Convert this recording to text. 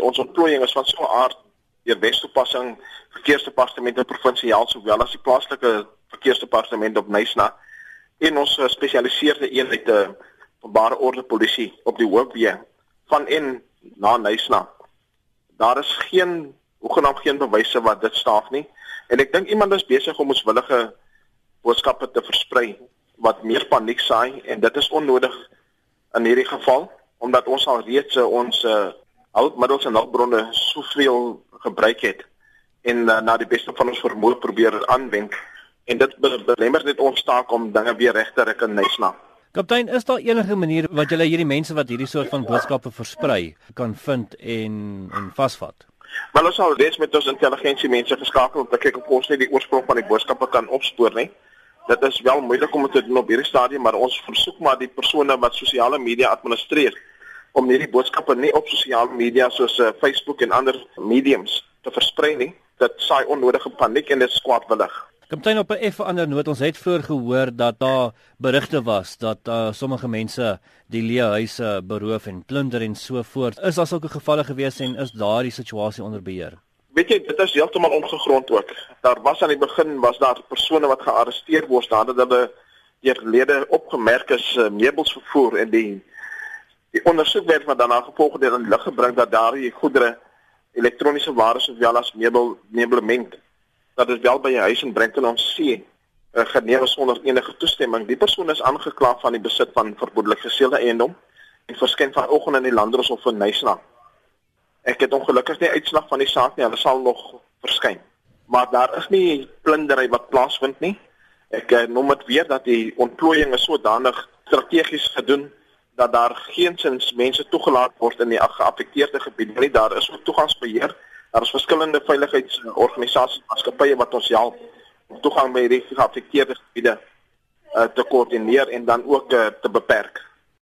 Ons ontplooiing is van so 'n aard deur Wes-toepassing verkeersdepartement en provinsiaal sowel as die plaaslike verkeersdepartement op Nysna en ons gespesialiseerde eenhede openbare orde polisie op die hoofweë van en na Nysna. Daar is geen hoegenaamd geen bewyse wat dit staaf nie en ek dink iemand is besig om ons willige boodskappe te versprei wat meer paniek saai en dit is onnodig in hierdie geval omdat ons al reeds uh, ons uh, hulpmiddels en hulpbronne soveel gebruik het en uh, na die beste van ons vermoë probeer aanwend en dit belemmer net ons taak om dinge weer reg te ruk in Nysna. Kaptein, is daar enige manier wat julle hierdie mense wat hierdie soort van boodskappe versprei kan vind en en vasvat? Wel ons sal reeds met ons intelligensie mense geskakel om te kyk of ons net die oorsprong van die boodskappe kan opspoor, nee. Dit is wel moeilik om te doen op hierdie stadium, maar ons versoek maar die persone wat sosiale media administreer om hierdie boodskappe nie op sosiale media soos uh, Facebook en ander mediums te versprei nie. Dit saai onnodige paniek en dit is kwaadwillig. Kaptein op 'n effe ander noot, ons het vroeër gehoor dat daar berigte was dat uh, sommige mense die leeuhuise beroof en plunder en so voort. Is daar sulke gevalle gewees en is daardie situasie onder beheer? Weet jy, dit is heeltemal ongegrond ook. Daar was aan die begin was daar persone wat gearresteer word nadat hulle deur lede opgemerk is uh, meubels vervoer en die die ondersoek werd wat daarna gevolg het in lig gebring dat daardie goedere elektroniese ware sowel as meubel meublement dat dit wel by 'n huis in Brenton on See uh, geneem is sonder enige toestemming. Die persoon is aangekla van die besit van verboodelik geseelde eiendom en verskyn vanoggend in die Landdroshof in Nysna. Ek het ongelukkig nie uitslag van die saak nie. Hulle sal nog verskyn. Maar daar is nie plundering wat plaasvind nie. Ek uh, noem dit weer dat die ontplooiing is sodanig strategies gedoen dat daar geensins mense toegelaat word in die geaffekteerde gebiede nie. Daar is ook toegangsbeheer. Daar is verskillende veiligheidsorganisasies, maatskappye wat ons help om toegang by die geaffekteerde gebiede uh, te koördineer en dan ook uh, te beperk.